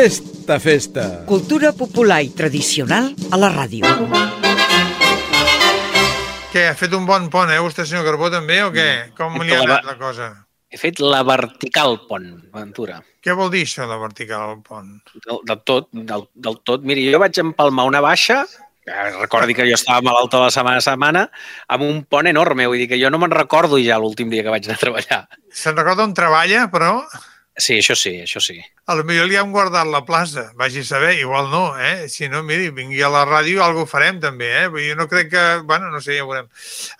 Festa, festa. Cultura popular i tradicional a la ràdio. Què, ha fet un bon pont, eh, vostè, senyor Carbó, també, o què? Com li ha la- anat la cosa? He fet la vertical pont, Ventura. Què vol dir això, la vertical al pont? Del, del tot, del, del tot. Miri, jo vaig empalmar una baixa, recordi que jo estava malalt tota la setmana a setmana, amb un pont enorme. Vull dir que jo no me'n recordo ja l'últim dia que vaig anar a treballar. Se'n recorda on treballa, però Sí, això sí, això sí. a lo millor li han guardat la plaça. Vagi a saber, igual no, eh? Si no, miri, vingui a la ràdio i alguna farem també, eh? Vull dir, Jo no crec que... Bueno, no sé, ja veurem.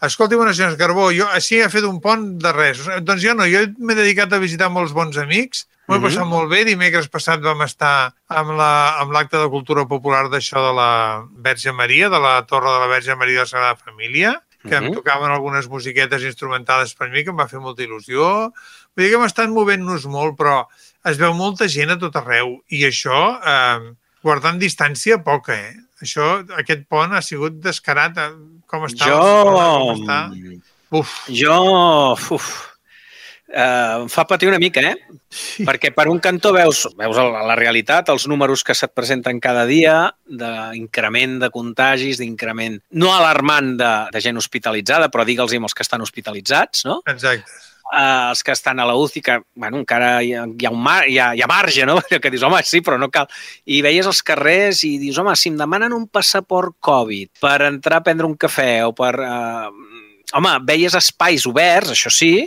Escolti, bona senyora Carbó, jo així he fet un pont de res. Doncs jo no, jo m'he dedicat a visitar molts bons amics, m'ho he Mhm. passat molt bé. Dimecres passat vam estar amb la- amb l'acte de cultura popular d'això de la Verge Maria, de la Torre de la Verge Maria de la Sagrada Família, que em Mhm. tocaven algunes musiquetes instrumentades per mi, que em va fer molta il·lusió. Vull dir que hem estat movent-nos molt, però es veu molta gent a tot arreu i això, eh, guardant distància, poca, eh? Això, aquest pont ha sigut descarat. eh, Com està? Jo... Com està? Uf, Jo... Uf, eh, em fa patir una mica, eh? sí. Perquè per un cantó veus, veus la, la realitat, els números que se't presenten cada dia, d'increment de contagis, d'increment no alarmant de, de gent hospitalitzada, però digue'ls els que estan hospitalitzats, no? Exacte. Uh, els que estan a la UCI, que bueno, encara hi ha, hi, ha un mar, hi, ha, hi ha marge, no? que dius, home, sí, però no cal. I veies els carrers i dius, home, si em demanen un passaport Covid per entrar a prendre un cafè o per... Uh... Home, veies espais oberts, això sí,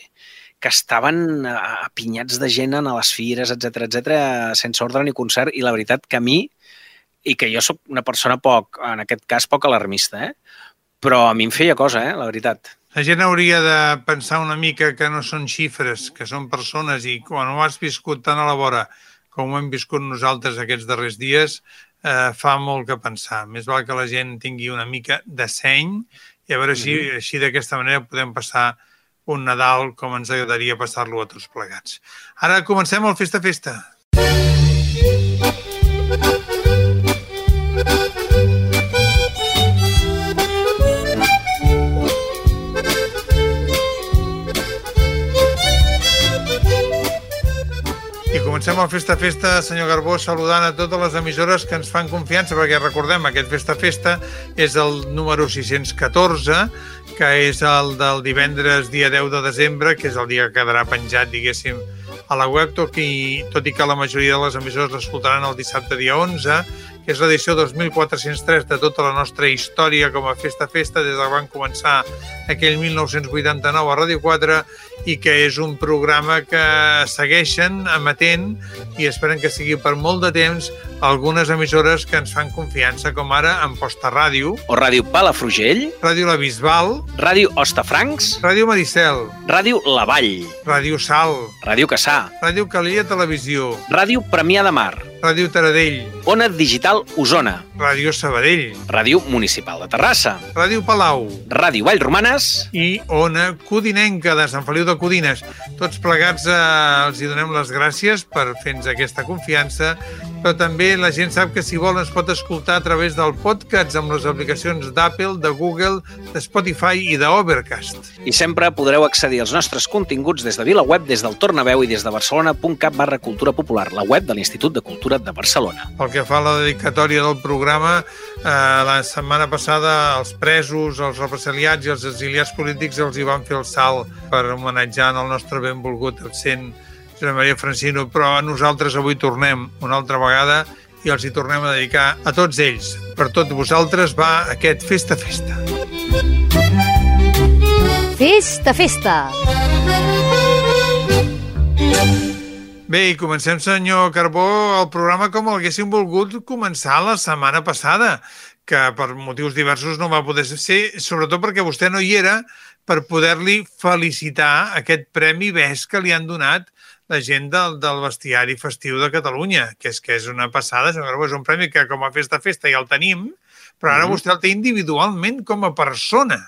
que estaven eh, apinyats de gent a les fires, etc etc, sense ordre ni concert, i la veritat que a mi, i que jo sóc una persona poc, en aquest cas, poc alarmista, eh? però a mi em feia cosa, eh? la veritat. La gent hauria de pensar una mica que no són xifres, que són persones i quan ho has viscut tan a la vora com ho hem viscut nosaltres aquests darrers dies, eh, fa molt que pensar. Més val que la gent tingui una mica de seny i a veure si així d'aquesta manera podem passar un Nadal com ens agradaria passar-lo a tots plegats. Ara comencem el Festa Festa. I comencem el Festa Festa, senyor Garbó, saludant a totes les emissores que ens fan confiança, perquè recordem, aquest Festa Festa és el número 614, que és el del divendres dia 10 de desembre, que és el dia que quedarà penjat, diguéssim, a la web, tot i, tot i que la majoria de les emissores l'escoltaran el dissabte dia 11, que és l'edició 2403 de tota la nostra història com a Festa Festa, des que van començar aquell 1989 a Ràdio 4, i que és un programa que segueixen emetent i esperen que sigui per molt de temps algunes emissores que ens fan confiança, com ara Amposta Ràdio, O Ràdio Palafrugell, Ràdio La Bisbal, Ràdio Hostafrancs, Ràdio Maricel, Ràdio La Vall, Ràdio Sal, Ràdio Cassà, Ràdio Calella Televisió, Ràdio Premià de Mar, Ràdio Taradell, Ona Digital Osona, Ràdio Sabadell, Ràdio Municipal de Terrassa, Ràdio Palau. Ràdio Vallromanes, i Ona Codinenca de Sant Feliu de Codines. Tots plegats eh, els hi donem les gràcies per fer-nos aquesta confiança, però també la gent sap que si vol ens pot escoltar a través del podcast amb les aplicacions d'Apple, de Google, de Spotify i d'Overcast. i sempre podreu accedir als nostres continguts des de VilaWeb, des del Tornaveu i des de barcelona.cat barra cultura popular, la web de l'Institut de Cultura de Barcelona. Pel que fa a la dedicatòria del programa, eh, la setmana passada els presos, els represaliats i els exiliats polítics els hi van fer el salt per homenatjar el nostre benvolgut absent Josep Maria Francino, però nosaltres avui tornem una altra vegada i els hi tornem a dedicar a tots ells. Per tots vosaltres va aquest Festa Festa. Festa, festa! Bé, i comencem, senyor Carbó, el programa com el haguéssim volgut començar la setmana passada, que per motius diversos no va poder ser, sobretot perquè vostè no hi era per poder-li felicitar aquest premi BES que li han donat la gent del, del bestiari festiu de Catalunya, que és que és una passada, senyor Carbó, és un premi que com a festa-festa ja el tenim, però ara Mhm. vostè el té individualment com a persona.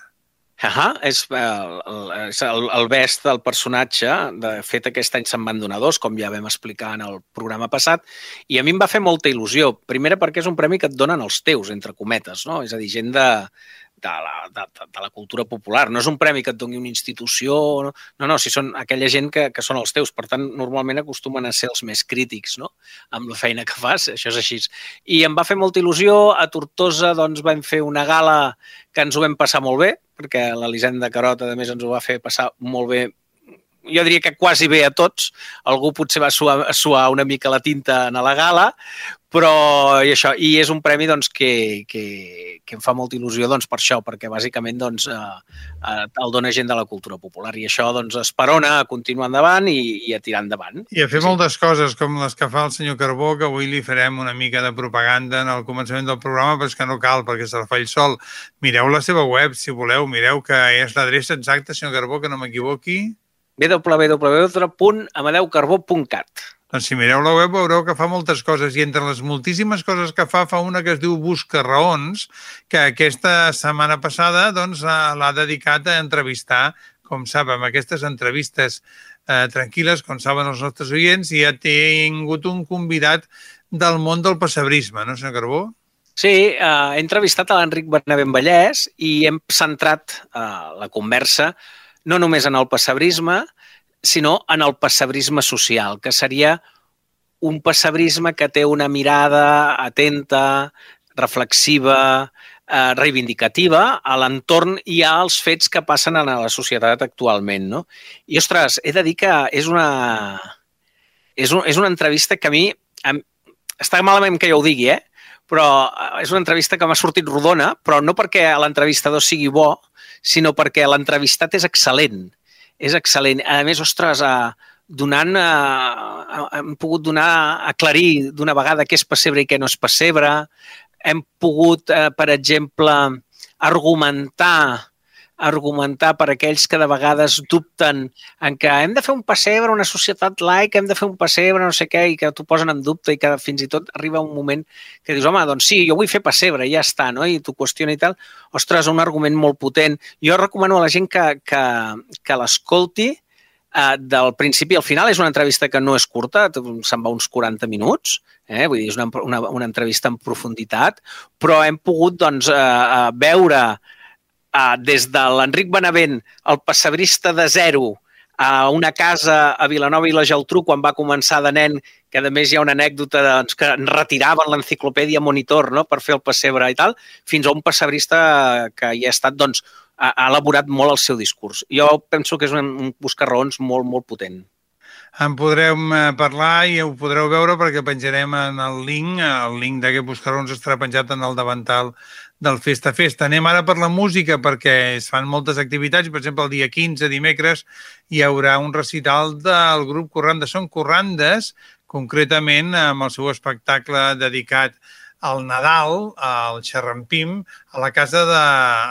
Ahà, és, eh, el, és el, el best del personatge. De fet, aquest any se'n van donar dos, com ja vam explicar en el programa passat, i a mi em va fer molta il·lusió. Primera perquè és un premi que et donen els teus, entre cometes, no? És a dir, gent de, de la, de, de la cultura popular. No és un premi que et doni una institució, no, no, no si són aquella gent que, que són els teus. Per tant, normalment acostumen a ser els més crítics no? amb la feina que fas, això és així. I em va fer molta il·lusió. A Tortosa doncs, vam fer una gala que ens ho vam passar molt bé, perquè l'Elisenda Carot, a més, ens ho va fer passar molt bé jo diria que quasi bé a tots. Algú potser va suar, suar una mica la tinta en la gala, però i això, i és un premi doncs, que, que, que em fa molta il·lusió doncs, per això, perquè bàsicament doncs, eh, eh, el dona gent de la cultura popular i això doncs, esperona a continuar endavant i, i a tirar endavant. I a fer sí. moltes coses com les que fa el senyor Carbó, que avui li farem una mica de propaganda en el començament del programa, però és que no cal perquè se la fa ell sol. Mireu la seva web, si voleu, mireu que és l'adreça exacta, senyor Carbó, que no m'equivoqui www.amadeukarbó.cat doncs si mireu la web veureu que fa moltes coses i entre les moltíssimes coses que fa, fa una que es diu Busca Raons, que aquesta setmana passada doncs, l'ha dedicat a entrevistar, com saben, aquestes entrevistes eh, tranquil·les, com saben els nostres oients, i ha tingut un convidat del món del passebrisme, no, senyor Carbó? Sí, eh, he entrevistat a l'Enric Bernabé Vallès i hem centrat eh, la conversa no només en el passebrisme, sinó en el passebrisme social, que seria un passebrisme que té una mirada atenta, reflexiva, eh, reivindicativa a l'entorn i als fets que passen en la societat actualment. No? I, ostres, he de dir que és una, és, un, és una entrevista que a mi... Em, està malament que jo ho digui, eh? però eh, és una entrevista que m'ha sortit rodona, però no perquè l'entrevistador sigui bo, sinó perquè l'entrevistat és excel·lent. És excel·lent. A més, ostres, eh, donant, eh, hem pogut donar, aclarir d'una vegada què és pessebre i què no és pessebre. Hem pogut, eh, per exemple, argumentar argumentar per aquells que de vegades dubten en que hem de fer un pessebre, una societat laica, hem de fer un pessebre, no sé què, i que t'ho posen en dubte i que fins i tot arriba un moment que dius, home, doncs sí, jo vull fer pessebre, ja està, no? I t'ho qüestiona i tal. Ostres, un argument molt potent. Jo recomano a la gent que, que, que l'escolti eh, del principi al final. És una entrevista que no és curta, se'n va uns 40 minuts, eh? vull dir, és una, una, una entrevista en profunditat, però hem pogut doncs, eh, eh veure uh, des de l'Enric Benavent, el pessebrista de zero, a una casa a Vilanova i la Geltrú quan va començar de nen, que a més hi ha una anècdota doncs, que en retiraven l'enciclopèdia Monitor no? per fer el pessebre i tal, fins a un pessebrista que hi ha estat, doncs, ha, elaborat molt el seu discurs. Jo penso que és un, un buscarraons molt, molt potent en podrem eh, parlar i ho podreu veure perquè penjarem en el link, el link d'aquest Buscarons estarà penjat en el davantal del Festa Festa. Anem ara per la música perquè es fan moltes activitats. Per exemple, el dia 15, dimecres, hi haurà un recital del grup Corrandes. Són Corrandes, concretament amb el seu espectacle dedicat al Nadal, al Xerrampim, a la casa de,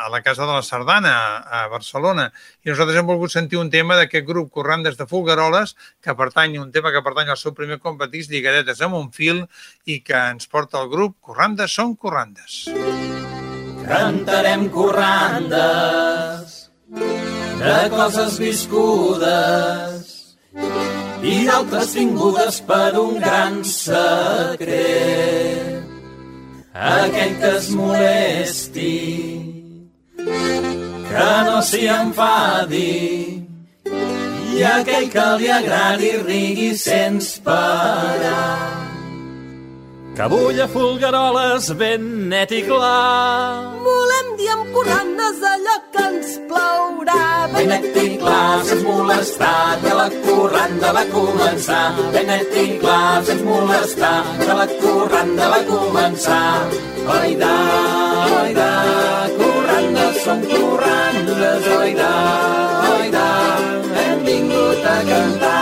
a la casa de la Sardana, a Barcelona. I nosaltres hem volgut sentir un tema d'aquest grup Corrandes de Fulgaroles, que pertany, un tema que pertany al seu primer competís, lligadetes amb un fil, i que ens porta el grup Corrandes són Corrandes. Cantarem corrandes de coses viscudes i d'altres tingudes per un gran secret aquell que es molesti, que no s'hi enfadi, i aquell que li agradi rigui sense parar. Que bulla fulgaroles ben net i clar. Volem dir amb corrandes allò que ens plaurà. Ben net i clar, sense molestar, que la corranda va començar. Ben net i clar, sense molestar, que la corranda va començar. Oida, oida, corrandes són corrandes, oida, oida, hem vingut a cantar.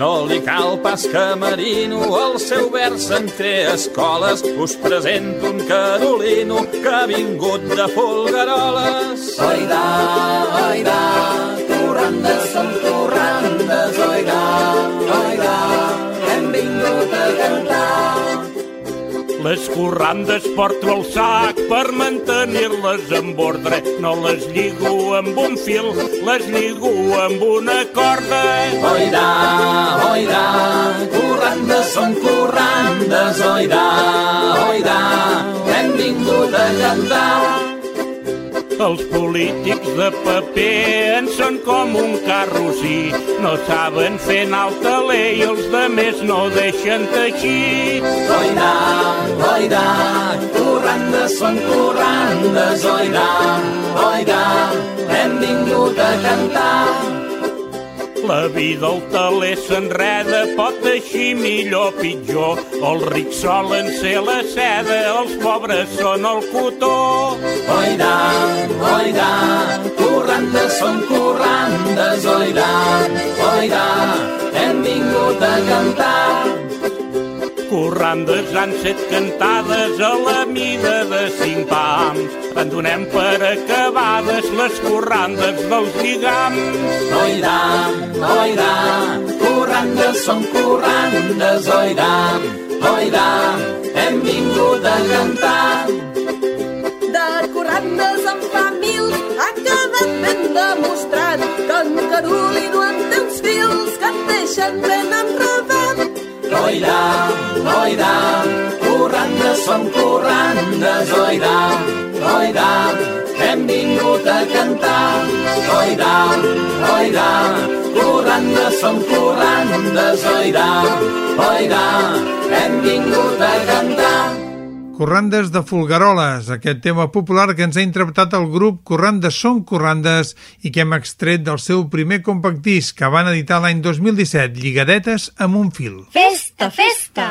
No li cal pas que Marino el seu vers en té escoles. Us presento un carolino que ha vingut de Folgueroles. Oida, oida, torrandes són torrandes, oida, oida, hem vingut a cantar. Les corrandes porto al sac per mantenir-les en ordre. No les lligo amb un fil, les lligo amb una corda. Oida, oida, corrandes són corrandes, oida, oida, hem vingut a cantar. Els polítics de paper en són com un carrosí. No saben fer alta lei, els de més no deixen teixir. Oida, oida, corrandes són corrandes, oida, oida, hem vingut a cantar. La vida al taler s'enreda, pot eixir millor pitjor. Els rics solen ser la seda, els pobres són el cotó. Oida, oida, corrandes són corrandes, oida, oida, hem vingut a cantar. Corrandes han set cantades a la mida de cinc pams. En donem per acabades les corrandes dels lligams. Oida, oida, corrandes són corrandes, oida, oida, hem vingut a cantar. De corrandes en fa mil ha quedat ben demostrat que en Carolino en té uns fils que et deixen ben enredat. Oida, oida, corrandes són corrandes, oida, oida, hem vingut a cantar. Oida, oida, corrandes són corrandes, oida, oida, hem vingut a cantar. Corrandes de Folgueroles, aquest tema popular que ens ha interpretat el grup Corrandes són Corrandes i que hem extret del seu primer compact disc que van editar l'any 2017, Lligadetes amb un fil. Festa, festa!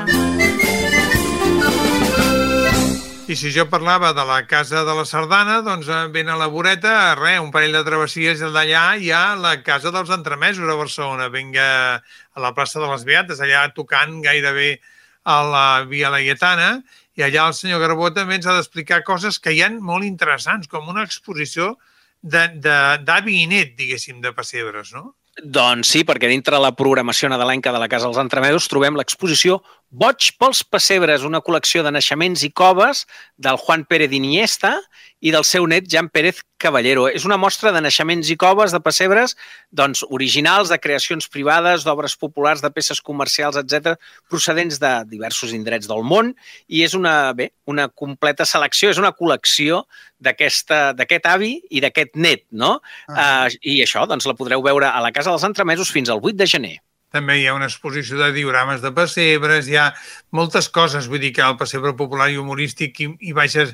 I si jo parlava de la Casa de la Sardana, doncs eh, ben a la voreta, res, un parell de travessies d'allà hi ha la Casa dels Entremesos a Barcelona. Vinga a la plaça de les Beates, allà tocant gairebé a la Via Laietana, i allà el senyor Garbó també ens ha d'explicar coses que hi han molt interessants, com una exposició d'avi i net, diguéssim, de pessebres, no? Doncs sí, perquè dintre la programació nadalenca de la Casa dels Entremesos trobem l'exposició Boig pels pessebres, una col·lecció de naixements i coves del Juan Pérez Iniesta i del seu net Jan Pérez Caballero. És una mostra de naixements i coves de pessebres doncs, originals, de creacions privades, d'obres populars, de peces comercials, etc, procedents de diversos indrets del món i és una, bé, una completa selecció, és una col·lecció d'aquest avi i d'aquest net, no? Ah. Uh, I això doncs, la podreu veure a la Casa dels Entremesos fins al 8 de gener. També hi ha una exposició de diorames de pessebres, hi ha moltes coses, vull dir que el pessebre popular i humorístic i, i baixes,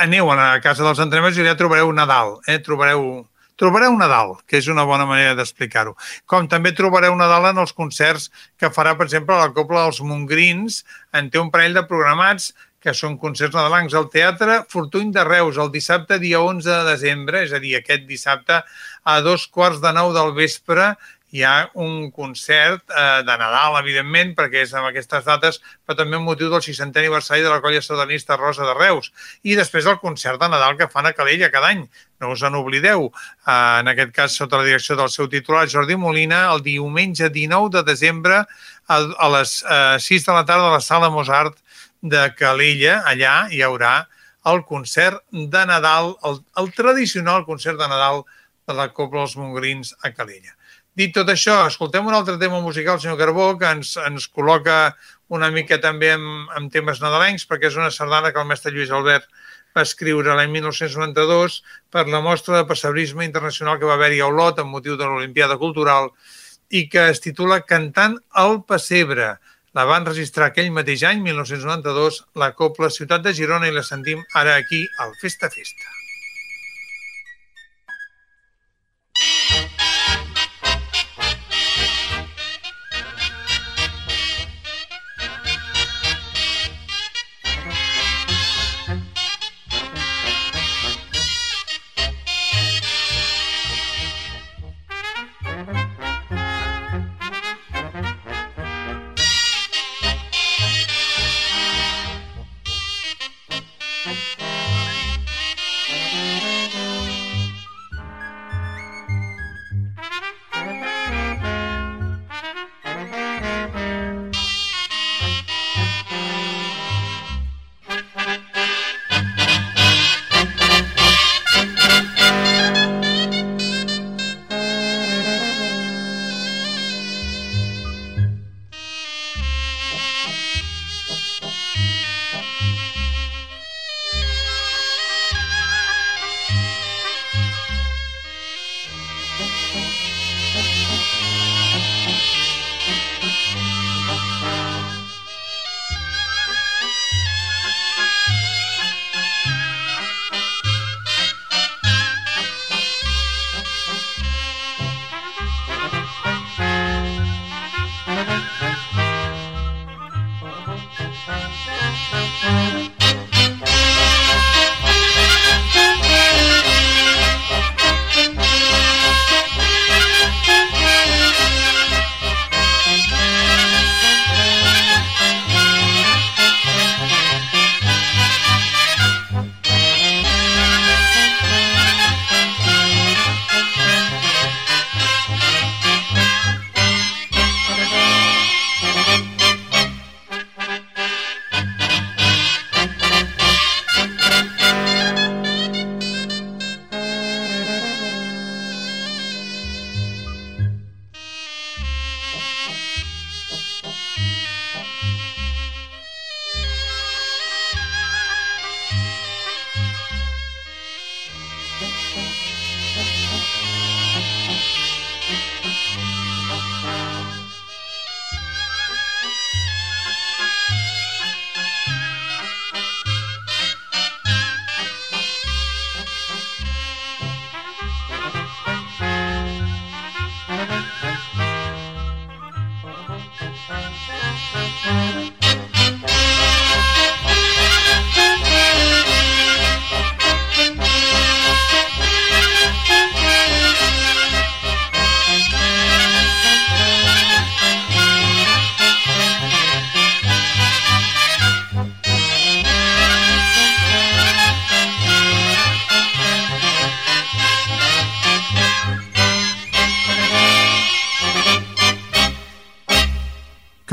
aneu a la Casa dels Entremesos i allà trobareu Nadal, eh? trobareu, trobareu Nadal, que és una bona manera d'explicar-ho. Com també trobareu Nadal en els concerts que farà, per exemple, la Copla dels Montgrins, en té un parell de programats que són concerts nadalencs al Teatre Fortuny de Reus el dissabte dia 11 de desembre, és a dir, aquest dissabte a dos quarts de nou del vespre hi ha un concert eh, de Nadal, evidentment, perquè és en aquestes dates, però també un motiu del 60è aniversari de la colla sardanista Rosa de Reus. I després el concert de Nadal que fan a Calella cada any. No us en oblideu. Eh, en aquest cas, sota la direcció del seu titular, Jordi Molina, el diumenge 19 de desembre a, a les eh, 6 de la tarda a la sala Mozart de Calella. Allà hi haurà el concert de Nadal, el, el tradicional concert de Nadal de la Copla dels Mongrins a Calella. Dit tot això, escoltem un altre tema musical, senyor Carbó, que ens, ens col·loca una mica també amb, amb temes nadalencs, perquè és una sardana que el mestre Lluís Albert va escriure l'any 1992 per la mostra de passebrisme internacional que va haver-hi a Olot amb motiu de l'Olimpiada Cultural i que es titula Cantant al Pessebre. La van registrar aquell mateix any, 1992, la Copla Ciutat de Girona i la sentim ara aquí al Festa Festa.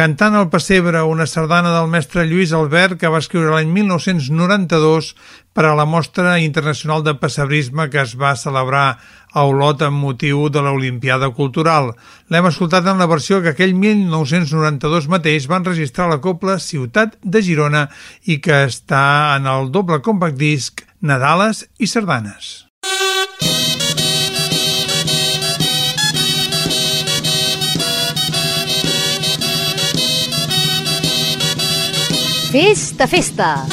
Cantant al pessebre, una sardana del mestre Lluís Albert que va escriure l'any 1992 per a la Mostra Internacional de Pessebrisme que es va celebrar a Olot amb motiu de l'Olimpiada Cultural. L'hem escoltat en la versió que aquell 1992 mateix van registrar la Copla Ciutat de Girona i que està en el doble compact disc Nadales i Sardanes. Festa, festa.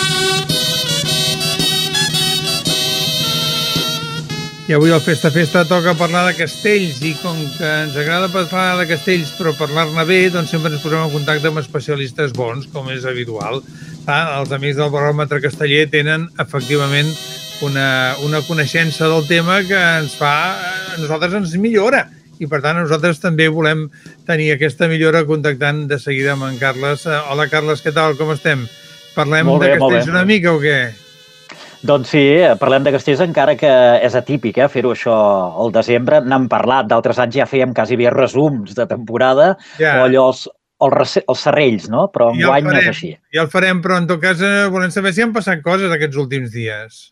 I avui al Festa Festa toca parlar de castells i com que ens agrada parlar de castells però parlar-ne bé, doncs sempre ens posem en contacte amb especialistes bons, com és habitual. Ah, els amics del baròmetre casteller tenen efectivament una, una coneixença del tema que ens fa, a nosaltres ens millora i per tant nosaltres també volem tenir aquesta millora contactant de seguida amb en Carles. Eh, Hola Carles, què tal? Com estem? Parlem Molt bé, de castells una mica o què? Doncs sí, parlem de castells encara que és atípic eh, fer-ho això al desembre. N'hem parlat, d'altres anys ja fèiem quasi bé resums de temporada Ja. o allò els, els, els serrells, no? Però Ja el enguany no és farem. així. Ja el farem, però en tot cas eh, volem saber si han passat coses aquests últims dies.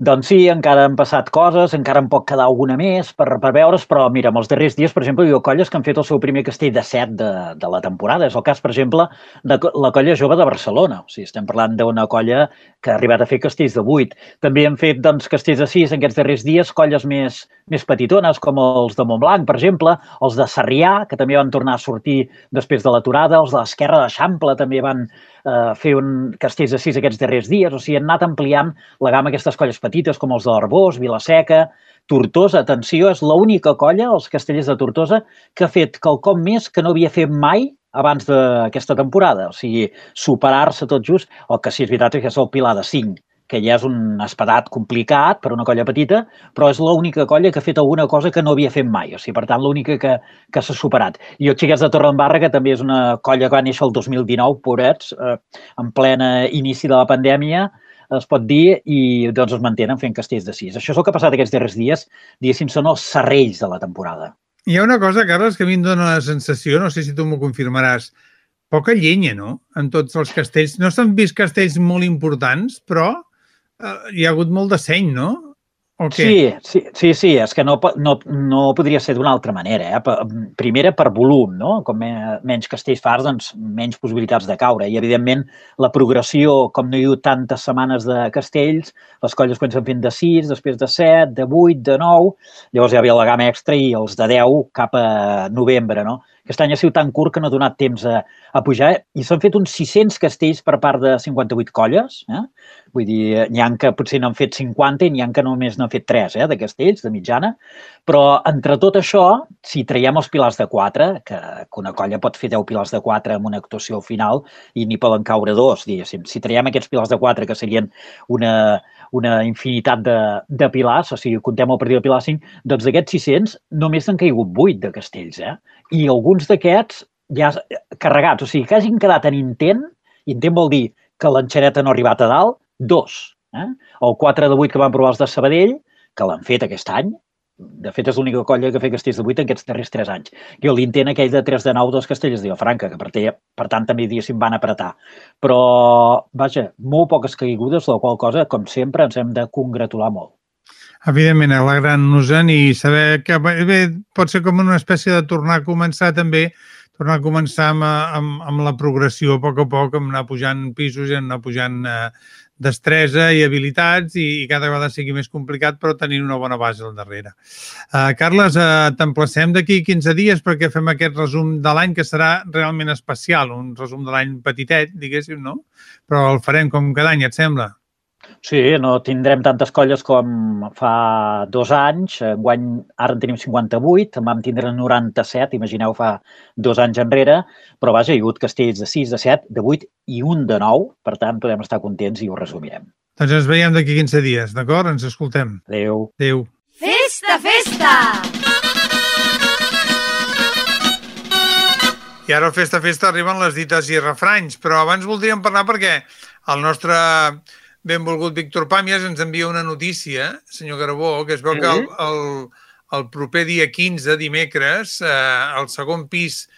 Doncs sí, encara han passat coses, encara en pot quedar alguna més per, per veure's, però mira, els darrers dies, per exemple, hi ha colles que han fet el seu primer castell de set de, de la temporada. És el cas, per exemple, de la colla jove de Barcelona. O sigui, estem parlant d'una colla que ha arribat a fer castells de vuit. També han fet doncs, castells de sis en aquests darrers dies, colles més, més petitones, com els de Montblanc, per exemple, els de Sarrià, que també van tornar a sortir després de l'aturada, els de l'Esquerra d'Eixample també van eh, fer un castells sis aquests darrers dies. O sigui, han anat ampliant la gamma d'aquestes colles petites, com els de l'Arbós, Vilaseca, Tortosa, atenció, és l'única colla, els castellers de Tortosa, que ha fet quelcom més que no havia fet mai abans d'aquesta temporada. O sigui, superar-se tot just, el que sí és veritat és que és el Pilar de 5, que ja és un espadat complicat per una colla petita, però és l'única colla que ha fet alguna cosa que no havia fet mai. O sigui, per tant, l'única que, que s'ha superat. I els xiquets de Torredembarra, que també és una colla que va néixer el 2019, pobrets, eh, en plena inici de la pandèmia, es pot dir, i doncs es mantenen fent castells de sis. Això és el que ha passat aquests darrers dies, diguéssim, són els serrells de la temporada. Hi ha una cosa, Carles, que a mi em dóna la sensació, no sé si tu m'ho confirmaràs, poca llenya, no?, en tots els castells. No s'han vist castells molt importants, però hi ha hagut molt de seny, no? O què? Sí, sí, sí, sí, és que no, no, no podria ser d'una altra manera. Eh? Per- Primera, per volum, no? Com me- menys castells fars, doncs menys possibilitats de caure. I, evidentment, la progressió, com no hi ha tantes setmanes de castells, les colles comencen fent de 6, després de 7, de 8, de 9, llavors ja havia la gamma extra i els de 10 cap a novembre, no? Aquest any ha sigut tan curt que no ha donat temps a, a pujar i s'han fet uns 600 castells per part de 58 colles. Eh? Vull dir, n'hi ha que potser n'han fet 50 i n'hi ha que només n'han fet 3 eh, de castells, de mitjana. Però entre tot això, si traiem els pilars de 4, que, que una colla pot fer 10 pilars de 4 amb una actuació final i n'hi poden caure dos, diguéssim. Si traiem aquests pilars de 4, que serien una, una infinitat de, de pilars, o sigui, contem el partit de pilar 5, doncs d'aquests 600 només han caigut 8 de castells, eh? I alguns d'aquests ja carregats, o sigui, que hagin quedat en intent, intent vol dir que l'enxaneta no ha arribat a dalt, dos. Eh? El 4 de 8 que van provar els de Sabadell, que l'han fet aquest any, de fet és l'única colla que fet castells de 8 en aquests darrers 3 anys. I l'intent aquell de 3 de 9 dels castells de Franca, que per, té, per tant també diguéssim van apretar. Però, vaja, molt poques caigudes, la qual cosa, com sempre, ens hem de congratular molt. Evidentment, alegrant-nos-en i saber que bé, pot ser com una espècie de tornar a començar també, tornar a començar amb, amb, amb la progressió a poc a poc, amb anar pujant pisos i anar pujant eh, destresa i habilitats i, i cada vegada sigui més complicat, però tenint una bona base al darrere. Uh, Carles, uh, t'emplacem d'aquí 15 dies perquè fem aquest resum de l'any que serà realment especial, un resum de l'any petitet, diguéssim, no? Però el farem com cada any, et sembla? Sí, no tindrem tantes colles com fa dos anys. Enguany, ara en tenim 58, en vam tindre 97, imagineu, fa dos anys enrere, però vaja, hi ha hagut castells de 6, de 7, de 8 i un de 9, per tant, podem estar contents i ho resumirem. Doncs ens veiem d'aquí 15 dies, d'acord? Ens escoltem. Adéu. Adéu. Festa, festa! I ara al Festa Festa arriben les dites i refranys, però abans voldríem parlar perquè el nostre benvolgut Víctor Pàmies ens envia una notícia, senyor Garabó, que es veu que el, el, el proper dia 15, dimecres, eh, al segon pis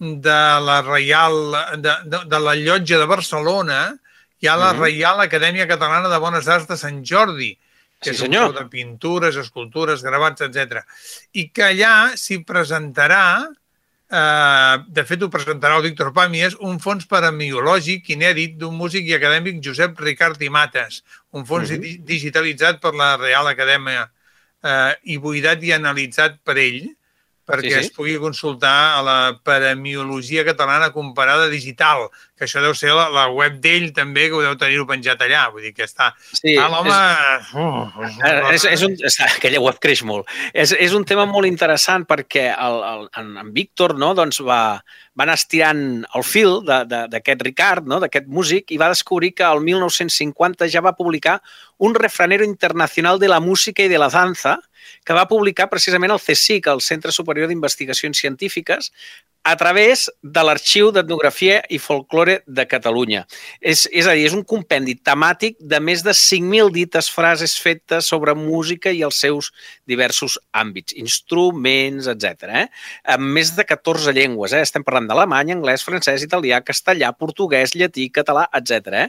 de la Reial, de, de, de la Llotja de Barcelona, hi ha la Mhm. Reial Acadèmia Catalana de Bones Arts de Sant Jordi, que Sí, és un senyor. de pintures, escultures, gravats, etc. I que allà s'hi presentarà, eh, de fet ho presentarà el Víctor Pàmies, un fons paramiològic inèdit d'un músic i acadèmic Josep Ricard i Mates, un fons Mhm. di- digitalitzat per la Real Acadèmia eh, i buidat i analitzat per ell, perquè Sí, sí. es pugui consultar a la Paramiologia Catalana Comparada Digital, que això deu ser la, la web d'ell també, que ho deu tenir-ho penjat allà. Vull dir que està... Sí, ah, l'home... és- Uh, És, és un, està, aquella web creix molt. És, és un tema molt interessant perquè el, el, en, en Víctor no, doncs va, va anar estirant el fil d'aquest Ricard, no, d'aquest músic, i va descobrir que el 1950 ja va publicar un refranero internacional de la música i de la danza que va publicar precisament el CSIC, el Centre Superior d'Investigacions Científiques, a través de l'Arxiu d'Etnografia i Folklore de Catalunya. És, és a dir, és un compendi temàtic de més de 5.000 dites frases fetes sobre música i els seus diversos àmbits, instruments, etc. Eh? En més de 14 llengües. Eh? Estem parlant d'alemany, anglès, francès, italià, castellà, portuguès, llatí, català, etc. Eh?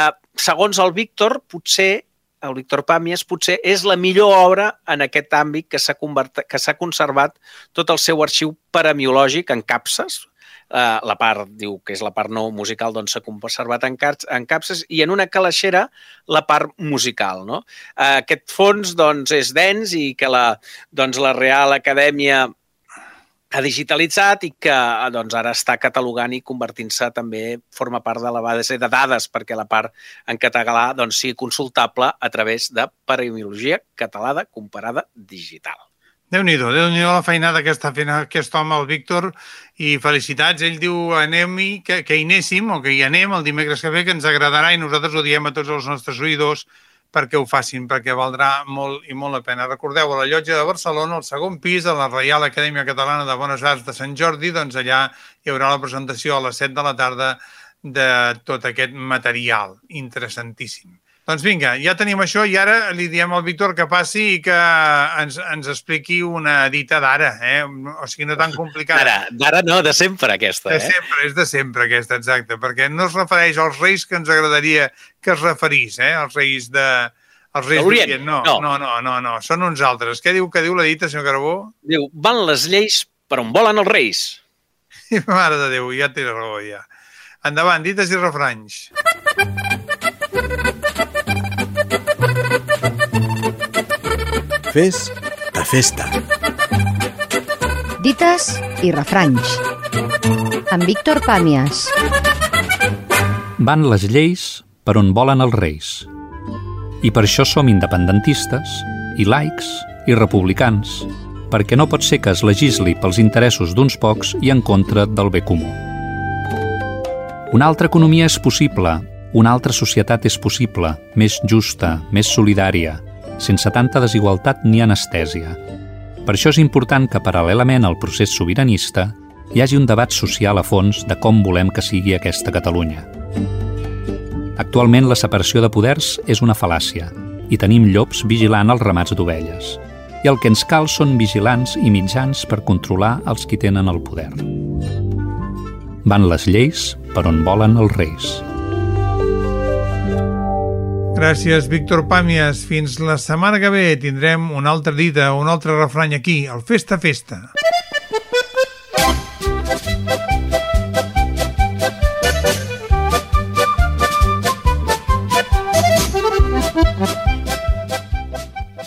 Eh, segons el Víctor, potser el Víctor Pàmies, potser és la millor obra en aquest àmbit que s'ha conservat tot el seu arxiu paramiològic en capses, Uh, la part, diu que és la part no musical, doncs s'ha conservat en, en capses i en una calaixera la part musical. No? Uh, aquest fons doncs, és dens i que la, doncs, la Real Acadèmia ha digitalitzat i que doncs, ara està catalogant i convertint-se també forma part de la base de dades perquè la part en català doncs, sigui consultable a través de Paramiologia Catalada Comparada Digital. Déu-n'hi-do, déu nhi déu la feinada que està fent aquest home, el Víctor, i felicitats. Ell diu anem-hi, que, que hi anéssim, o que hi anem el dimecres que ve, que ens agradarà i nosaltres ho diem a tots els nostres oïdors perquè ho facin, perquè valdrà molt i molt la pena. Recordeu, a la llotja de Barcelona, al segon pis, a la Reial Acadèmia Catalana de Bones Arts de Sant Jordi, doncs allà hi haurà la presentació a les 7 de la tarda de tot aquest material interessantíssim. Doncs vinga, ja tenim això i ara li diem al Víctor que passi i que ens, ens expliqui una dita d'ara, eh? o sigui, no tan complicada. D'ara, d'ara no, de sempre aquesta. De Eh? sempre, és de sempre aquesta, exacte, perquè no es refereix als reis que ens agradaria que es referís, eh? als reis de... Els reis De l'Orient, d'Orient, no, no. no, no, no, no, són uns altres. Què diu que diu la dita, senyor Carbó? Diu, van les lleis per on volen els reis. Mare de Déu, ja té raó, ja. Endavant, dites i refranys. Fes de festa. Dites i refranys. Amb Víctor Pàmies. Van les lleis per on volen els reis. I per això som independentistes, i laics, i republicans, perquè no pot ser que es legisli pels interessos d'uns pocs i en contra del bé comú. Una altra economia és possible, una altra societat és possible, més justa, més solidària, sense tanta desigualtat ni anestèsia. Per això és important que, paral·lelament al procés sobiranista, hi hagi un debat social a fons de com volem que sigui aquesta Catalunya. Actualment la separació de poders és una fal·làcia i tenim llops vigilant els ramats d'ovelles. I el que ens cal són vigilants i mitjans per controlar els qui tenen el poder. Van les lleis per on volen els reis. Gràcies, Víctor Pàmies. Fins la setmana que ve tindrem una altra dita, un altre refrany aquí, al Festa Festa.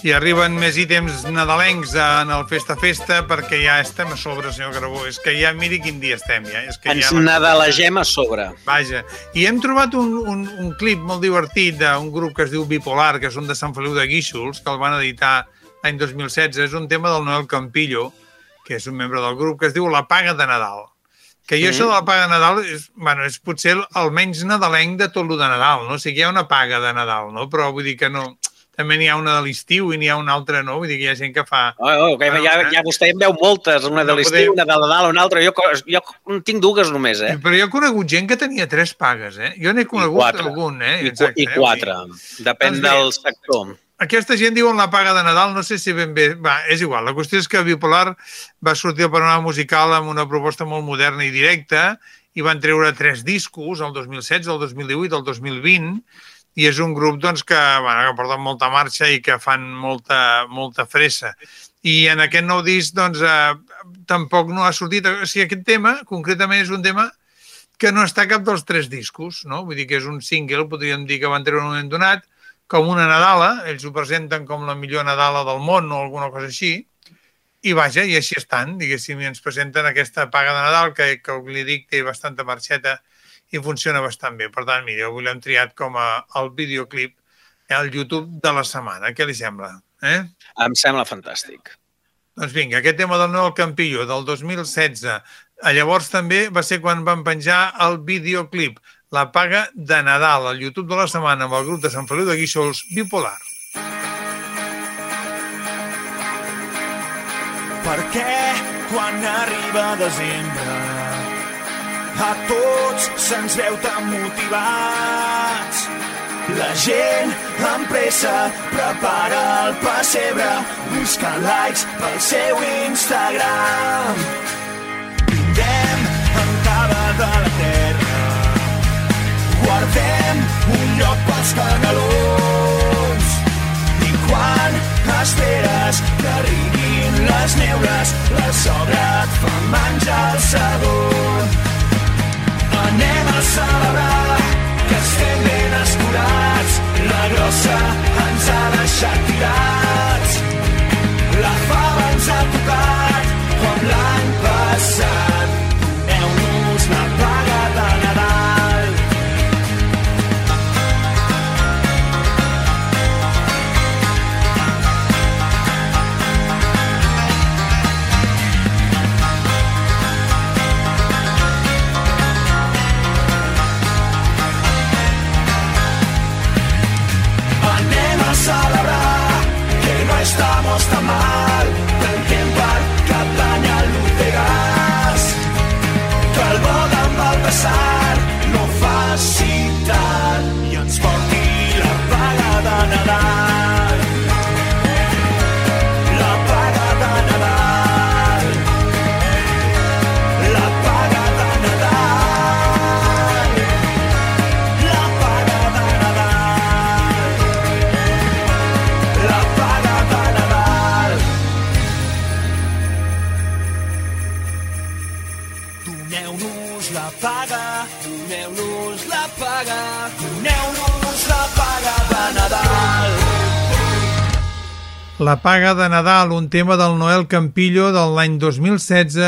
I arriben més ítems nadalencs en el Festa Festa perquè ja estem a sobre, senyor Carbó. És que ja miri quin dia estem, ja. És que Ens ja nadalegem a sobre. Vaja. I hem trobat un, un, un clip molt divertit d'un grup que es diu Bipolar, que són de Sant Feliu de Guíxols, que el van editar l'any 2016. És un tema del Noel Campillo, que és un membre del grup, que es diu La Paga de Nadal. Que jo Mm. això de la paga de Nadal és, bueno, és potser el, el menys nadalenc de tot lo de Nadal, no? O sigui, hi ha una paga de Nadal, no? Però vull dir que no... També n'hi ha una de l'estiu i n'hi ha una altra, no? Vull dir que hi ha gent que fa... Oh, oh, que ja, ja vostè en veu moltes, una de No l'estiu, podem- una de la dalt, una altra. Jo, jo en tinc dues només, eh? Però jo he conegut gent que tenia tres pagues, eh? Jo n'he conegut quatre. algun, eh? I, qu- i eh? quatre. Depèn Doncs bé. del sector. aquesta gent diuen la paga de Nadal, no sé si ben bé... Va, és igual, la qüestió és que Bipolar va sortir al panorama musical amb una proposta molt moderna i directa i van treure tres discos, el 2016, el 2018, el 2020, i és un grup doncs, que, bueno, que porten molta marxa i que fan molta, molta fressa. I en aquest nou disc doncs, eh, tampoc no ha sortit... O sigui, aquest tema, concretament, és un tema que no està cap dels tres discos, no? Vull dir que és un single, podríem dir que van treure un moment donat, com una Nadala, ells ho presenten com la millor Nadala del món o alguna cosa així, i vaja, i així estan, diguéssim, i ens presenten aquesta paga de Nadal que, que li dic té bastanta marxeta i funciona bastant bé. Per tant, mira, avui l'hem triat com a el videoclip al YouTube de la setmana. Què li sembla? Eh? Em sembla fantàstic. Doncs vinga, aquest tema del Noel Campillo del 2016. Llavors també va ser quan van penjar el videoclip La paga de Nadal al YouTube de la setmana amb el grup de Sant Feliu de Guíxols Bipolar. Perquè quan arriba desembre a tots se'ns veu tan motivats. La gent amb pressa prepara el pessebre, busca likes pel seu Instagram. Vindem en cada de la terra, guardem un lloc pels canelons. I quan esperes que arribin les neules, la sogra et fa menjar el segon. Anem a celebrar que estem ben escurats, la grossa ens ha deixat tirats. La fava ens ha tocat com l'any passat. Anem a La paga de Nadal, un tema del Noel Campillo de l'any 2016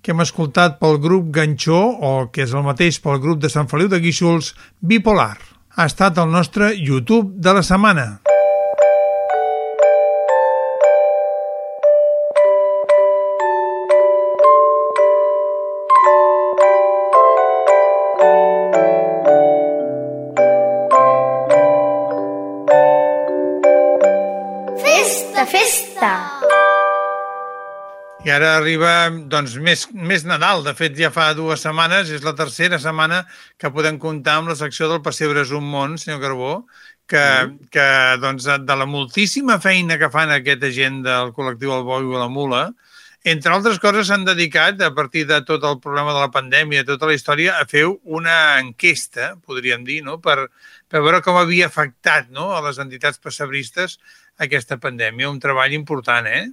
que hem escoltat pel grup Ganxó, o que és el mateix pel grup de Sant Feliu de Guíxols, Bipolar. Ha estat el nostre YouTube de la setmana. Festa! I ara arriba doncs, més, més Nadal. De fet, ja fa dues setmanes, és la tercera setmana que podem comptar amb la secció del Pessebre és un món, senyor Carbó, que, que doncs, de la moltíssima feina que fan aquesta gent del col·lectiu El Boi i la Mula, entre altres coses s'han dedicat, a partir de tot el problema de la pandèmia, tota la història, a fer una enquesta, podríem dir, no? per, per veure com havia afectat no? a les entitats pessebristes aquesta pandèmia. Un treball important, eh?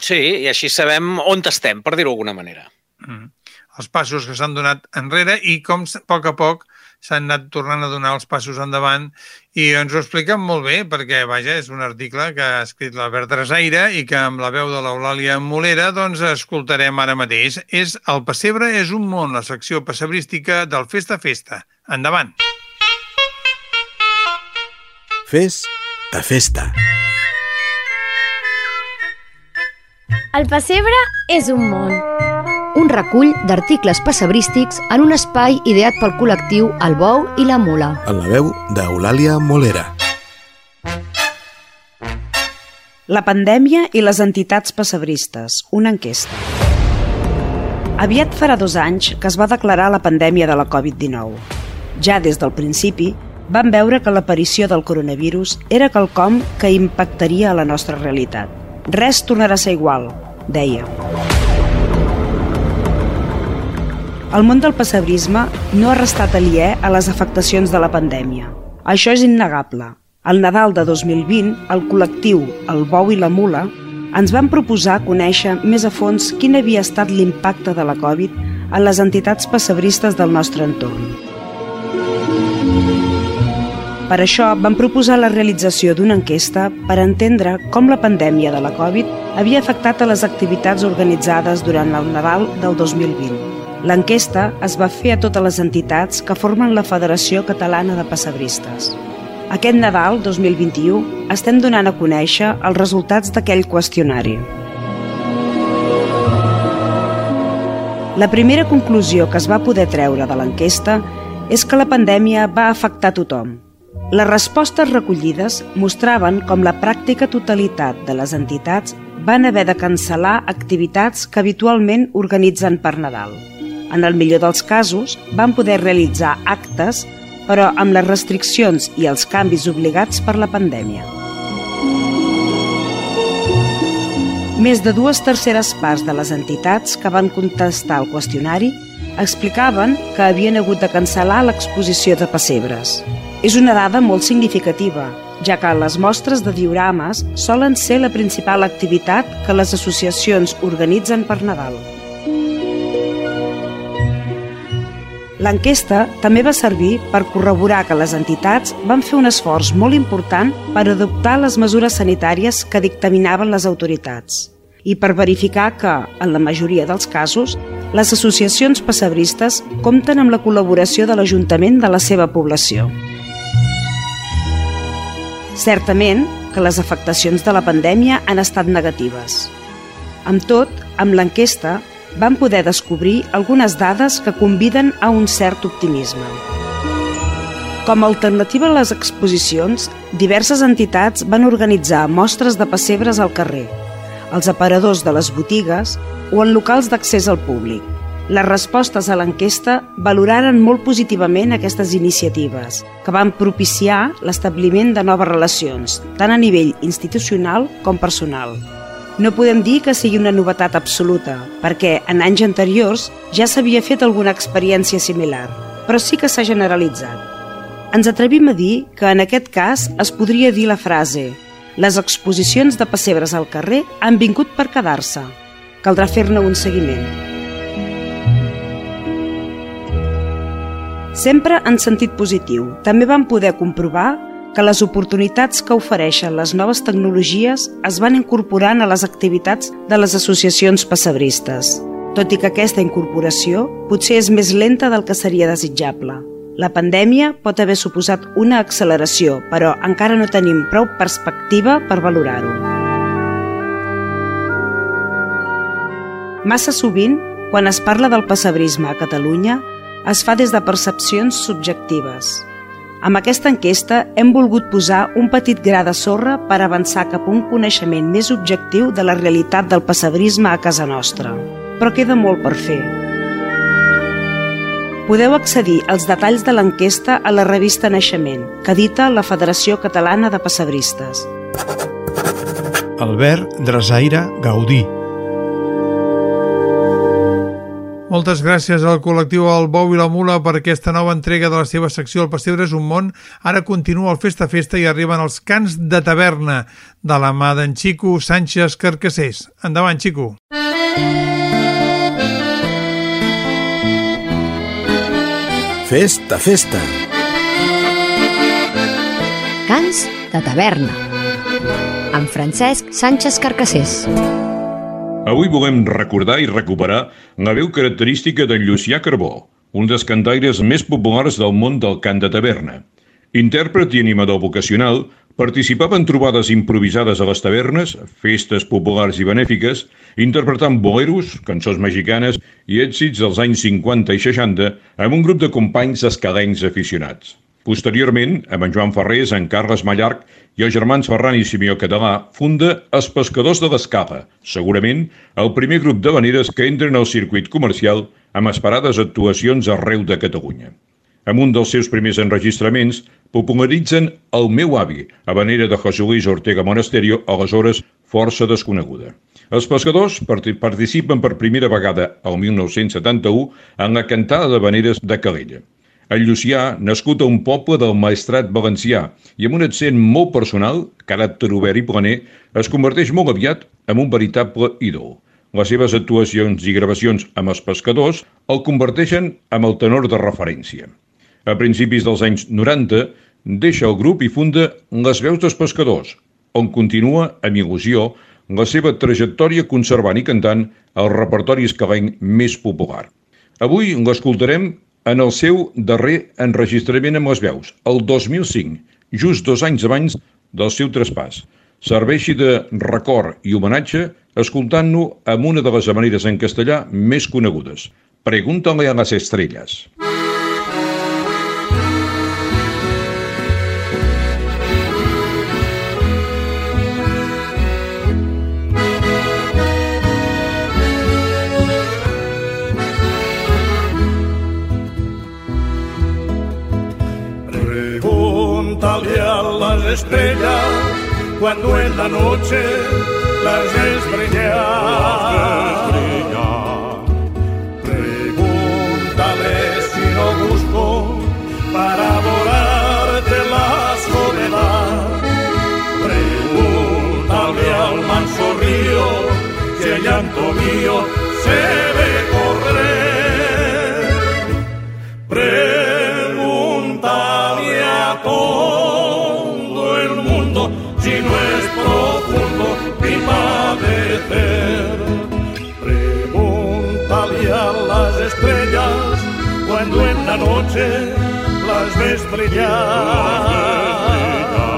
Sí, i així sabem on estem, per dir-ho d'alguna manera. Mm. Els passos que s'han donat enrere i com a poc a poc s'han anat tornant a donar els passos endavant i ens ho expliquen molt bé perquè, vaja, és un article que ha escrit l'Albert Drasaire i que amb la veu de l'Eulàlia Molera doncs escoltarem ara mateix. És El pessebre és un món, la secció pessebrística del Festa Festa. Endavant! Fes de festa. El pessebre és un món. Un recull d'articles pessebrístics en un espai ideat pel col·lectiu El Bou i la Mula. En la veu d'Eulàlia Molera. La pandèmia i les entitats pessebristes. Una enquesta. Aviat farà dos anys que es va declarar la pandèmia de la Covid-19. Ja des del principi, van veure que l'aparició del coronavirus era quelcom que impactaria a la nostra realitat. Res tornarà a ser igual, deia. El món del pessebrisme no ha restat aliè a les afectacions de la pandèmia. Això és innegable. Al Nadal de 2020, el col·lectiu El Bou i la Mula ens van proposar conèixer més a fons quin havia estat l'impacte de la Covid en les entitats pessebristes del nostre entorn. Per això vam proposar la realització d'una enquesta per entendre com la pandèmia de la Covid havia afectat a les activitats organitzades durant el Nadal del 2020. L'enquesta es va fer a totes les entitats que formen la Federació Catalana de Pessebristes. Aquest Nadal 2021 estem donant a conèixer els resultats d'aquell qüestionari. La primera conclusió que es va poder treure de l'enquesta és que la pandèmia va afectar tothom, les respostes recollides mostraven com la pràctica totalitat de les entitats van haver de cancel·lar activitats que habitualment organitzen per Nadal. En el millor dels casos, van poder realitzar actes, però amb les restriccions i els canvis obligats per la pandèmia. Més de dues terceres parts de les entitats que van contestar el qüestionari explicaven que havien hagut de cancel·lar l'exposició de pessebres. És una dada molt significativa, ja que les mostres de diorames solen ser la principal activitat que les associacions organitzen per Nadal. L'enquesta també va servir per corroborar que les entitats van fer un esforç molt important per adoptar les mesures sanitàries que dictaminaven les autoritats i per verificar que, en la majoria dels casos, les associacions pessebristes compten amb la col·laboració de l'Ajuntament de la seva població. Certament que les afectacions de la pandèmia han estat negatives. Amb tot, amb l'enquesta van poder descobrir algunes dades que conviden a un cert optimisme. Com a alternativa a les exposicions, diverses entitats van organitzar mostres de pessebres al carrer, als aparadors de les botigues o en locals d'accés al públic. Les respostes a l'enquesta valoraren molt positivament aquestes iniciatives, que van propiciar l'establiment de noves relacions, tant a nivell institucional com personal. No podem dir que sigui una novetat absoluta, perquè en anys anteriors ja s'havia fet alguna experiència similar, però sí que s'ha generalitzat. Ens atrevim a dir que en aquest cas es podria dir la frase les exposicions de pessebres al carrer han vingut per quedar-se. Caldrà fer-ne un seguiment. Sempre en sentit positiu, també vam poder comprovar que les oportunitats que ofereixen les noves tecnologies es van incorporant a les activitats de les associacions pessebristes, tot i que aquesta incorporació potser és més lenta del que seria desitjable. La pandèmia pot haver suposat una acceleració, però encara no tenim prou perspectiva per valorar-ho. Massa sovint, quan es parla del pessebrisme a Catalunya, es fa des de percepcions subjectives. Amb aquesta enquesta hem volgut posar un petit gra de sorra per avançar cap a un coneixement més objectiu de la realitat del pessebrisme a casa nostra. Però queda molt per fer. Podeu accedir als detalls de l'enquesta a la revista Naixement, que edita la Federació Catalana de Pessebristes. Albert Drasaire Gaudí. Moltes gràcies al col·lectiu El Bou i la Mula per aquesta nova entrega de la seva secció El Pessebre és un món. Ara continua el Festa Festa i arriben els cants de taverna de la mà d'en Xico Sánchez Carcassés. Endavant, Xico. Festa, festa. Cants de taverna. Amb Francesc Sánchez Carcassés. Avui volem recordar i recuperar la veu característica d'en Llucià Carbó, un dels cantaires més populars del món del cant de taverna. Intèrpret i animador vocacional, participava en trobades improvisades a les tavernes, festes populars i benèfiques, interpretant boleros, cançons mexicanes i èxits dels anys 50 i 60 amb un grup de companys escalencs aficionats. Posteriorment, amb en Joan Ferrés, en Carles Mallarc i els germans Ferran i Simeó Català, funda Els Pescadors de l'Escala, segurament el primer grup de veneres que entren al circuit comercial amb esperades actuacions arreu de Catalunya. Amb un dels seus primers enregistraments, popularitzen El meu avi, a manera de José Luis Ortega Monasterio, aleshores força desconeguda. Els pescadors participen per primera vegada el 1971 en la cantada de veneres de Calella. El Llucià, nascut a un poble del maestrat valencià i amb un accent molt personal, caràcter obert i planer, es converteix molt aviat en un veritable ídol. Les seves actuacions i gravacions amb els pescadors el converteixen en el tenor de referència. A principis dels anys 90, deixa el grup i funda Les Veus dels Pescadors, on continua, amb il·lusió, la seva trajectòria conservant i cantant el repertori escalenc més popular. Avui l'escoltarem en el seu darrer enregistrament amb les veus, el 2005, just dos anys abans del seu traspàs. Serveixi de record i homenatge escoltant-lo amb una de les maneres en castellà més conegudes. Pregúntale a les estrelles. Pregúntale cuando en la noche las ves brillar. Pregúntale si no busco para borrarte la soledad. Pregúntale al manso río si el llanto mío en la noche las ves brillar. Pregúntale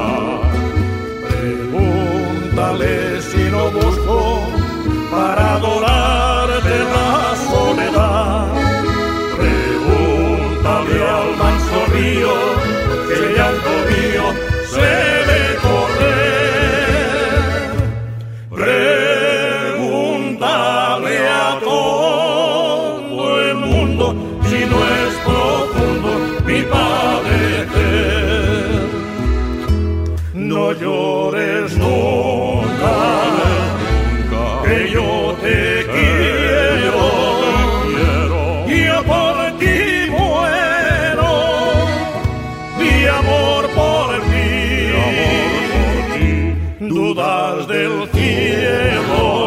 dudas del cielo,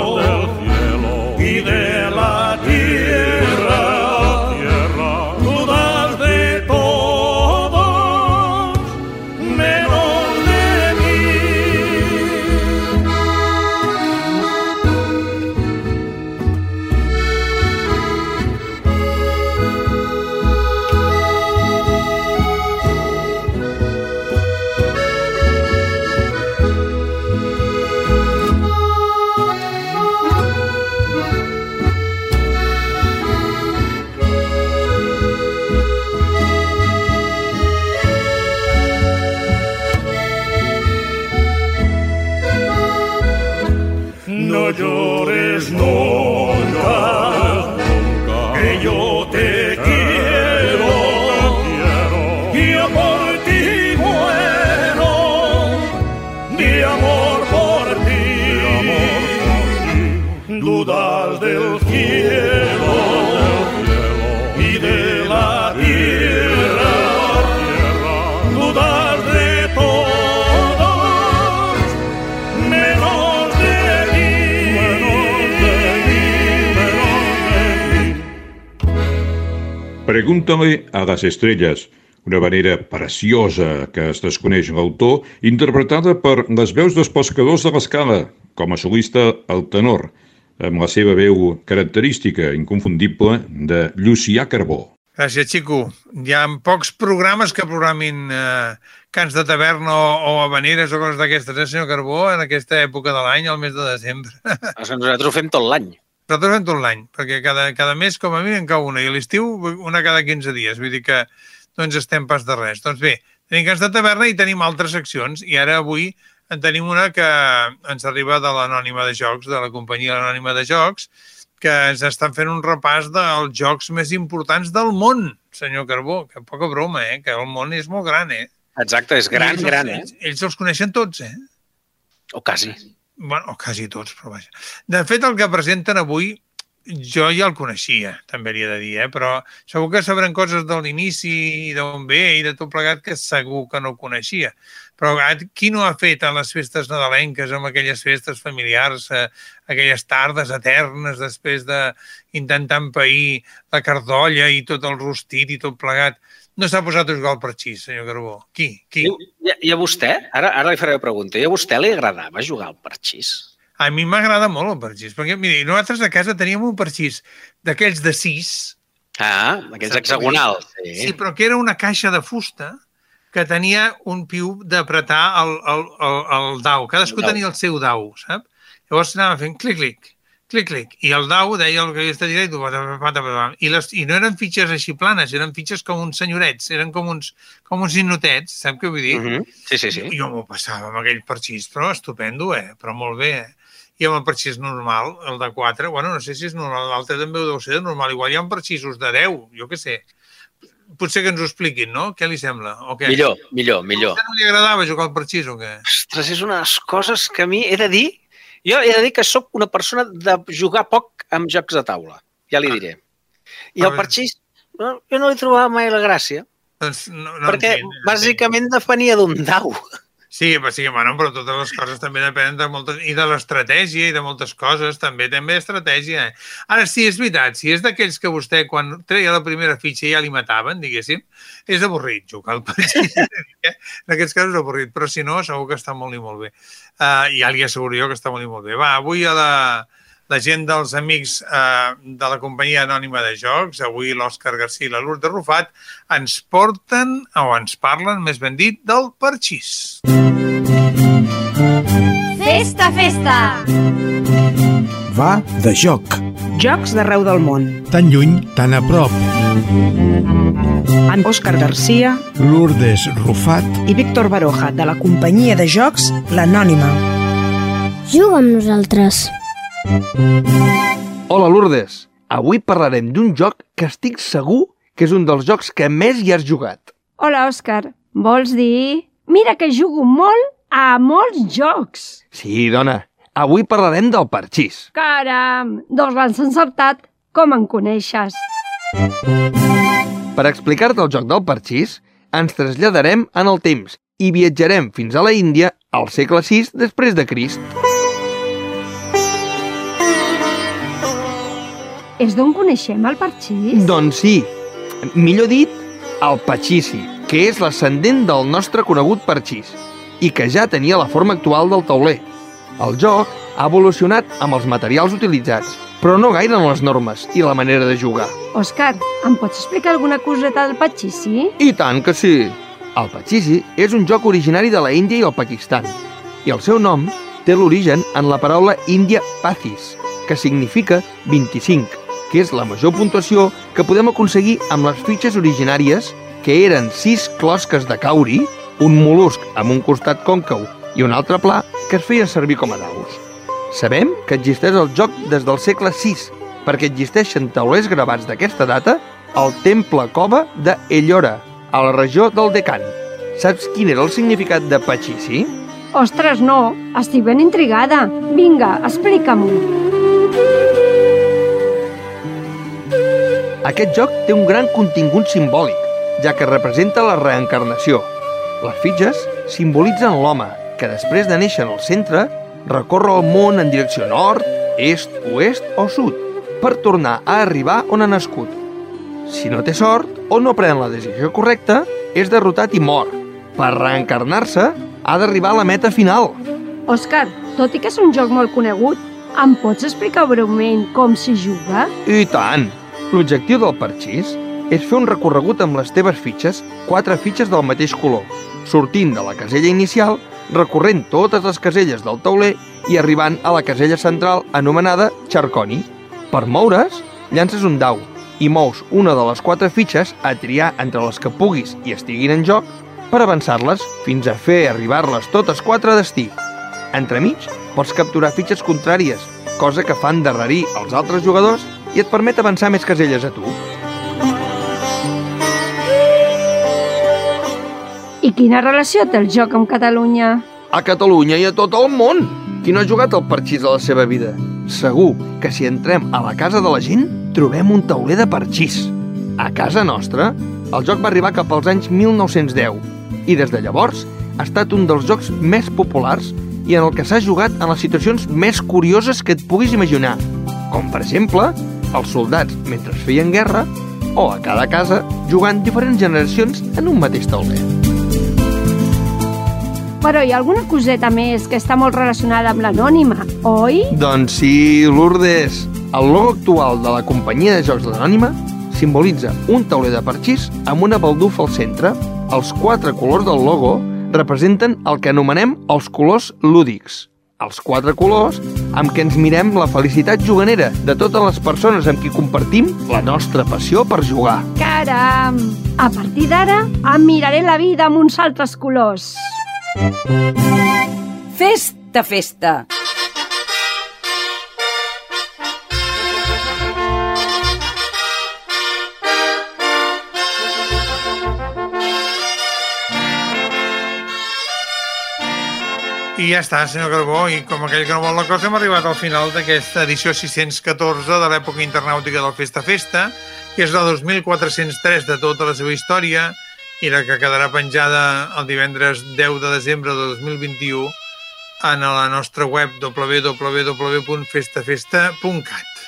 Pregúntale a les estrelles, una manera preciosa que es desconeix l'autor, interpretada per les veus dels pescadors de l'escala, com a solista el tenor, amb la seva veu característica, inconfundible, de Llucià Carbó. Gràcies, Xico. Hi ha pocs programes que programin eh, cants de taverna o, o habaneres o coses d'aquestes, eh, senyor Carbó, en aquesta època de l'any, al mes de desembre. Nosaltres ho fem tot l'any. Nosaltres fem tot l'any, perquè cada, cada mes com a mínim en cau una, i a l'estiu una cada 15 dies. Vull dir que no ens estem pas de res. Doncs bé, tenim cants de taverna i tenim altres seccions, i ara avui en tenim una que ens arriba de l'Anònima de Jocs, de la companyia Anònima de Jocs, que ens estan fent un repàs dels jocs més importants del món, senyor Carbó, que poca broma, eh? que el món és molt gran, eh? Exacte, és gran, ells, gran, eh? Ells, ells els coneixen tots, eh? O quasi. Bueno, quasi tots, però vaja. De fet, el que presenten avui jo ja el coneixia, també li he de dir, eh? però segur que sabrem coses de l'inici i d'on ve i de tot plegat que segur que no coneixia. Però ah, qui no ha fet a les festes nadalenques, amb aquelles festes familiars, eh, aquelles tardes eternes després d'intentar empair la cardolla i tot el rostit i tot plegat, no s'ha posat a jugar al parxís, senyor Carbó? Qui? Qui? I, I a vostè? Ara, ara li faré una pregunta. I a vostè li agradava jugar al parxís? A mi m'agrada molt el parxís, perquè, miri, nosaltres a casa teníem un parxís d'aquells de sis. Ah, aquells hexagonals. Sí. sí, però que era una caixa de fusta que tenia un piu d'apretar el, el, el, el dau. Cadascú El dau. tenia el seu dau, sap? Llavors anava fent clic-clic, clic-clic, i el dau deia el que havia estat directe, i, les, i no eren fitxes així planes, eren fitxes com uns senyorets, eren com uns, com uns innotets, sap què vull dir? Uh -huh. Sí, sí, sí. I jo m'ho passava amb aquell parxís, però estupendo, eh? Però molt bé, eh? I amb el parxís normal, el de 4, bueno, no sé si és normal, l'altre també ho deu ser de normal. Igual hi ha parxisos de 10, jo què sé. Potser que ens ho expliquin, no? Què li sembla? O què? Millor, millor, millor. A no li agradava jugar al parxís o què? Ostres, és les coses que a mi he de dir... Jo he de dir que sóc una persona de jugar poc amb jocs de taula, ja li diré. I el parxís, no, jo no li trobava mai la gràcia, Doncs no, no perquè entenc, bàsicament depenia d'un dau. Sí, però sí, bueno, però totes les coses també depenen de moltes... I de l'estratègia i de moltes coses, també també estratègia. Eh? Ara, sí, és veritat, si és d'aquells que vostè, quan treia la primera fitxa ja li mataven, diguéssim, és avorrit jugar al partit. eh? en aquests casos és avorrit, però si no, segur que està molt i molt bé. Uh, ja li asseguro jo que està molt i molt bé. Va, avui a la, la gent dels amics uh, de la companyia anònima de jocs, avui l'Òscar García i la Lourdes Rufat, ens porten, o ens parlen, més ben dit, del parxís. Festa, festa! Va de joc. Jocs d'arreu del món. Tan lluny, tan a prop. Amb Òscar Garcia Lourdes Rufat i Víctor Baroja, de la companyia de jocs L'Anònima. Juga amb nosaltres. Hola, Lourdes. Avui parlarem d'un joc que estic segur que és un dels jocs que més hi has jugat. Hola, Òscar. Vols dir... Mira que jugo molt a molts jocs. Sí, dona. Avui parlarem del parxís. Caram, doncs l'has encertat. Com em coneixes? Per explicar-te el joc del parxís, ens traslladarem en el temps i viatjarem fins a la Índia al segle VI després de Crist. És d'on coneixem el parxís? Doncs sí, millor dit, el patxici, que és l'ascendent del nostre conegut parxís i que ja tenia la forma actual del tauler. El joc ha evolucionat amb els materials utilitzats, però no gaire en les normes i la manera de jugar. Òscar, em pots explicar alguna coseta del patxici? I tant que sí! El patxici és un joc originari de la Índia i el Pakistan, i el seu nom té l'origen en la paraula índia pathis, que significa 25, que és la major puntuació que podem aconseguir amb les fitxes originàries, que eren sis closques de cauri, un mol·lusc amb un costat còncau i un altre pla que es feia servir com a daus. Sabem que existeix el joc des del segle VI, perquè existeixen taulers gravats d'aquesta data al temple cova de Ellora, a la regió del Deccan. Saps quin era el significat de Pachici? Ostres, no. Estic ben intrigada. Vinga, explica'm-ho. Aquest joc té un gran contingut simbòlic, ja que representa la reencarnació. Les fitxes simbolitzen l'home, que després de néixer en el centre, recorre el món en direcció nord, est, oest o sud, per tornar a arribar on ha nascut. Si no té sort o no pren la decisió correcta, és derrotat i mor. Per reencarnar-se, ha d'arribar a la meta final. Òscar, tot i que és un joc molt conegut, em pots explicar breument com s'hi juga? I tant! L'objectiu del parxís és fer un recorregut amb les teves fitxes, quatre fitxes del mateix color, sortint de la casella inicial, recorrent totes les caselles del tauler i arribant a la casella central anomenada Charconi. Per moure's, llances un dau i mous una de les quatre fitxes a triar entre les que puguis i estiguin en joc per avançar-les fins a fer arribar-les totes quatre a destí. Entremig, pots capturar fitxes contràries cosa que fa endarrerir els altres jugadors i et permet avançar més caselles a tu. I quina relació té el joc amb Catalunya? A Catalunya i a tot el món! Qui no ha jugat al parxís a la seva vida? Segur que si entrem a la casa de la gent, trobem un tauler de parxís. A casa nostra, el joc va arribar cap als anys 1910 i des de llavors ha estat un dels jocs més populars i en el que s'ha jugat en les situacions més curioses que et puguis imaginar, com per exemple els soldats mentre feien guerra o a cada casa jugant diferents generacions en un mateix tauler. Però hi ha alguna coseta més que està molt relacionada amb l'anònima, oi? Doncs sí, Lourdes. El logo actual de la companyia de jocs de l'Anònima simbolitza un tauler de parxís amb una baldufa al centre. Els quatre colors del logo representen el que anomenem els colors lúdics. Els quatre colors amb què ens mirem la felicitat juganera de totes les persones amb qui compartim la nostra passió per jugar. Caram! A partir d'ara em miraré la vida amb uns altres colors. Festa, festa! I ja està, senyor Carbó, i com aquell que no vol la cosa hem arribat al final d'aquesta edició 614 de l'època internàutica del Festa Festa, que és la 2403 de tota la seva història i la que quedarà penjada el divendres 10 de desembre de 2021 en la nostra web www.festafesta.cat.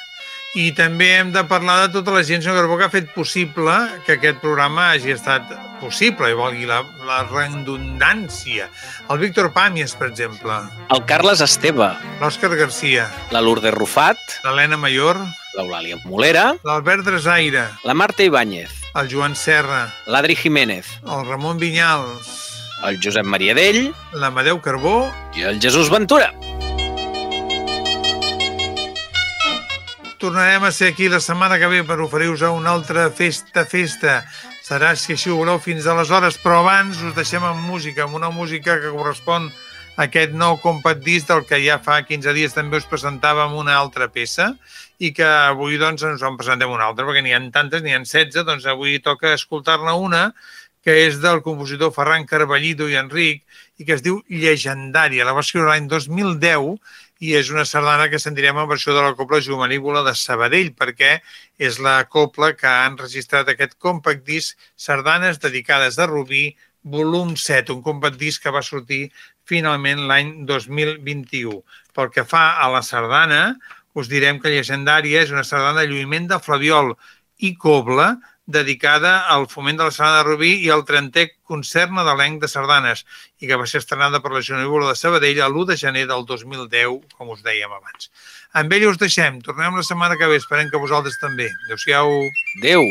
I també hem de parlar de tota la gent, senyor Carbó, que ha fet possible que aquest programa hagi estat possible, i valgui la, la redundància. El Víctor Pàmies, per exemple. El Carles Esteve. L'Òscar Garcia. La Lourdes Rufat. L'Helena Mayor. L'Eulàlia Molera. L'Albert Dresaire. La Marta Ibáñez. El Joan Serra. L'Adri Jiménez. El Ramon Vinyals. El Josep Maria Dell. L'Amadeu Carbó. I el Jesús Ventura. Tornarem a ser aquí la setmana que ve per oferir-vos una altra festa, festa. Serà, si així ho voleu, fins aleshores, però abans us deixem amb música, amb una música que correspon a aquest nou compact disc del que ja fa 15 dies també us presentàvem una altra peça i que avui doncs ens en presentem una altra, perquè n'hi ha tantes, n'hi ha 16, doncs avui toca escoltar-ne una que és del compositor Ferran Carballido i Enric i que es diu Llegendària. La va escriure l'any 2010 i és una sardana que sentirem en versió de la Copla Jumanívola de Sabadell, perquè és la copla que ha enregistrat aquest compact disc Sardanes dedicades a Rubí, volum 7, un compact disc que va sortir finalment l'any 2021. Pel que fa a la sardana, us direm que Llegendària és una sardana de lluïment de Flaviol i Cobla, dedicada al foment de la sardana de Rubí i al 30è concert nadalenc de sardanes i que va ser estrenada per la Junívola de Sabadell l'1 de gener del 2010, com us dèiem abans. Amb ell us deixem. Tornem la setmana que ve. Esperem que vosaltres també. Adéu-siau. Adéu.